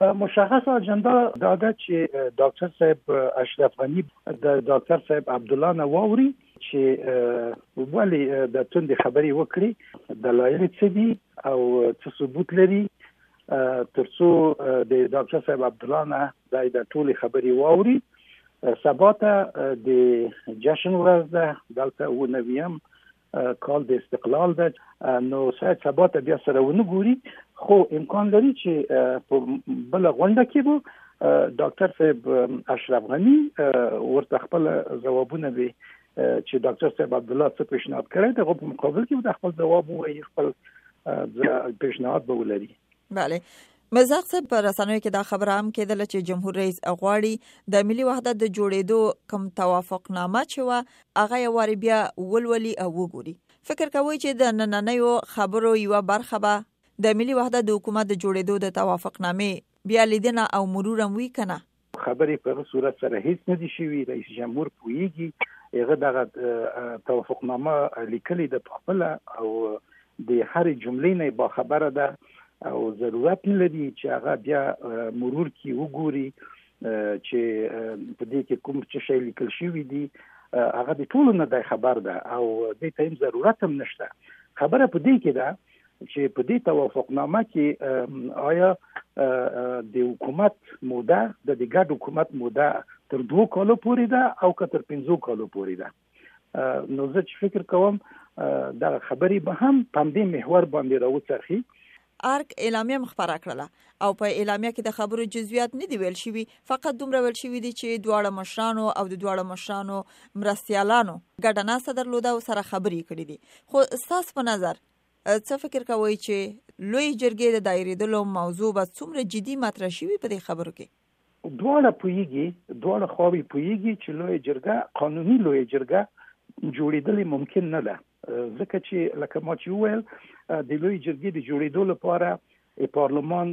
مشخص اجندا دا ده چې ډاکټر صاحب اشرف غنی د ډاکټر صاحب عبد الله نه ووري چې ولی د توند خبري وکړي د لایل څه دي او څه ثبوت لري ترڅو د ډاکټر صاحب عبد الله نه د د ټولي خبري ووري سبا ته د جشن ورځ ده دلته و نویم کال د استقلال ده نو شاید سبا ته بیا سره ونه ګوري خو امکان لري چې په بل غونډه کې وو ډاکټر صاحب اشرف غنی ورته خپل ځوابونه وی چې ډاکټر صاحب عبد الله څه پیشنهاد کړی دغه په مقابل کې د خپل ځواب وایي خپل پیشنهاد به ولري بله مزاق صاحب په رسنیو کې دا خبره هم کېدله چې جمهور رئیس غواړي د ملي وحدت د جوړېدو کوم توافقنامه چې وه هغه یې واري بیا ولولي او وګوري فکر کوي چې د نننیو خبرو یوه برخه به د ملي وحدت د حکومت د جوړېدو د توافقنامې بیا لیدنه او مرورم وی کنه خبرې په هغه صورت سره هیڅ نه دي شوي رئیس جمهور پوهیږي هغه دغه توافقنامه لیکلې ده په خپل او د هر جملې نه با خبره ده او ضرورت نه لري چې هغه بیا مرور کی وګوري چې په دې کې کوم څه شی لیکل شوی دی هغه د ټولو نه د خبر ده او د تیم ضرورت هم نشته خبره په دې کې ده چې په دې توافقنامه کې آیا د حکومت موده د ګډ حکومت موده تر دوه کالو پورې ده او که تر پنځو کالو پورې ده نو زه چې فکر کوم دا خبرې به هم په دې محور باندې راوڅرخي ارګ اعلامیه مخبره کړله او په اعلامیه کې د خبرو جزئیات نه دی ویل شوی فقط دومره ویل شوی دی چې دواړه مشرانو او د دواړه مشرانو مرستیالانو ګډه ناسه درلوده او سره خبرې کړې دي خو ساس په نظر څه فکر کوئ چې لوی جرګې د دایریدلو موضوع به څومره جدي مطرح شي په دې خبرو کې دواړه پویږي دواړه خواوې پویږي چې لوی جرګه قانوني لوی جرګه جوړیدلې ممکن نه ده ځکه چې لکه ما چې وویل د لوی جرګې د جوړیدو لپاره ای پارلمان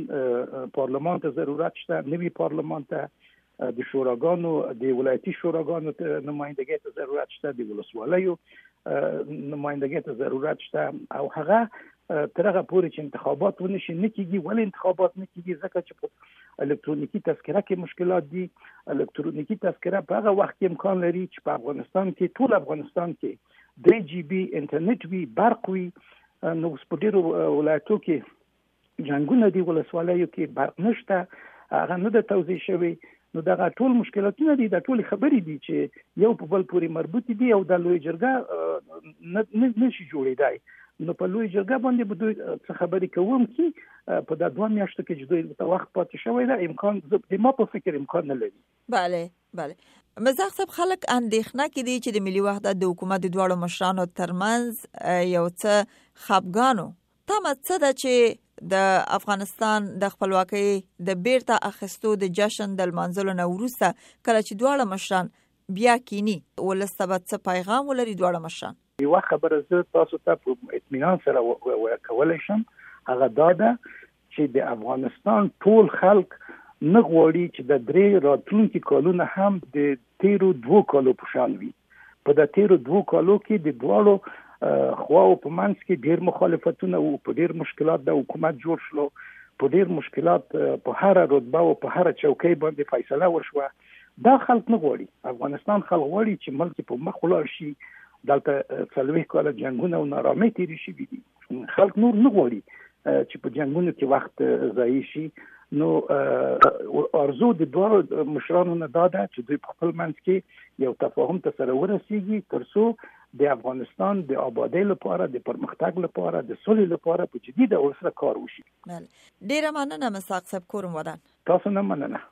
پارلمان ته ضرورت شته نوی پارلمان ته د شوراګانو د ولایتي شوراګانو ته نمائندګۍ ته ضرورت شته د ولسوالیو نمائندګۍ ته ضرورت شته او هغه تر هغه پورې چې انتخابات ونه شي نه کیږي ولې انتخابات نه کیږي ځکه چې په الکترونیکی تذکره کې مشکلات دي الکترونیکی تذکره په هغه وخت کې امکان لري چې په افغانستان کې ټول افغانستان کې 3 جی بي انټرنیټ وي برق وي نو اوس په ډیرو ولایتو کې جنگونه دي ولسوالیو کې برق نشته هغه نه د توضیح شوی نو دا ټول مشکلاتونه دي دا ټول خبرې دي چې یو په بل پورې مربوط دي او د لوی جرګه نه نشي جوړېدای نو په لوی جرګه باندې به دوی څه خبرې کوم چې په دا دوه میاشتو کې چې دوی ته وخت پاتې شوی دا امکان د ما په فکر امکان نه لري بله بله مزاق صاحب خلک اندېښنه کې دي چې د ملي وحدت د حکومت د دواړو مشرانو ترمنځ یو څه خپګانو تمه څه ده چې د افغانستان د خپلواکۍ د بیرته اخیستو د جشن د لمانځلو نه وروسته کله چې دواړه مشران بیا کینی ولسته به څه پیغام ولري دواړه مشران یوه خبره زه تاسو ته په اطمینان سره کولی شم هغه دا ده چې د افغانستان ټول خلک نه غواړي چې د درې راتلونکي کالونه هم د تیرو دوو کالو په شان وي په د تیرو دوو کالو کې د دواړو خواو په منځ کې ډیر مخالفتونه او په ډیر مشکلات د حکومت جوړ شلو په ډیر مشکلات په هر رتبه او په هر چوکۍ باندې فیصله وشوه دا خلک نه غواړي افغانستان خلک غواړي چې ملک په مخ ولاړ شي دلته څلوي کال جنگونه او نارامي تیر شي دي خلک نور نه غواړي چې په جنگونو کې وخت ضایع شي نو ارزو د دوه مشرانو نه دا ده چې دوی په خپل منځ کې یو تفاهم ته سره ورسیږي ترڅو د افغانستان د آبادی لپاره د پرمختګ لپاره د سولې لپاره په جدي ډول سره کار وشي بله ډیره مننه مساق صاحب کورم ودان تاسو نه مننه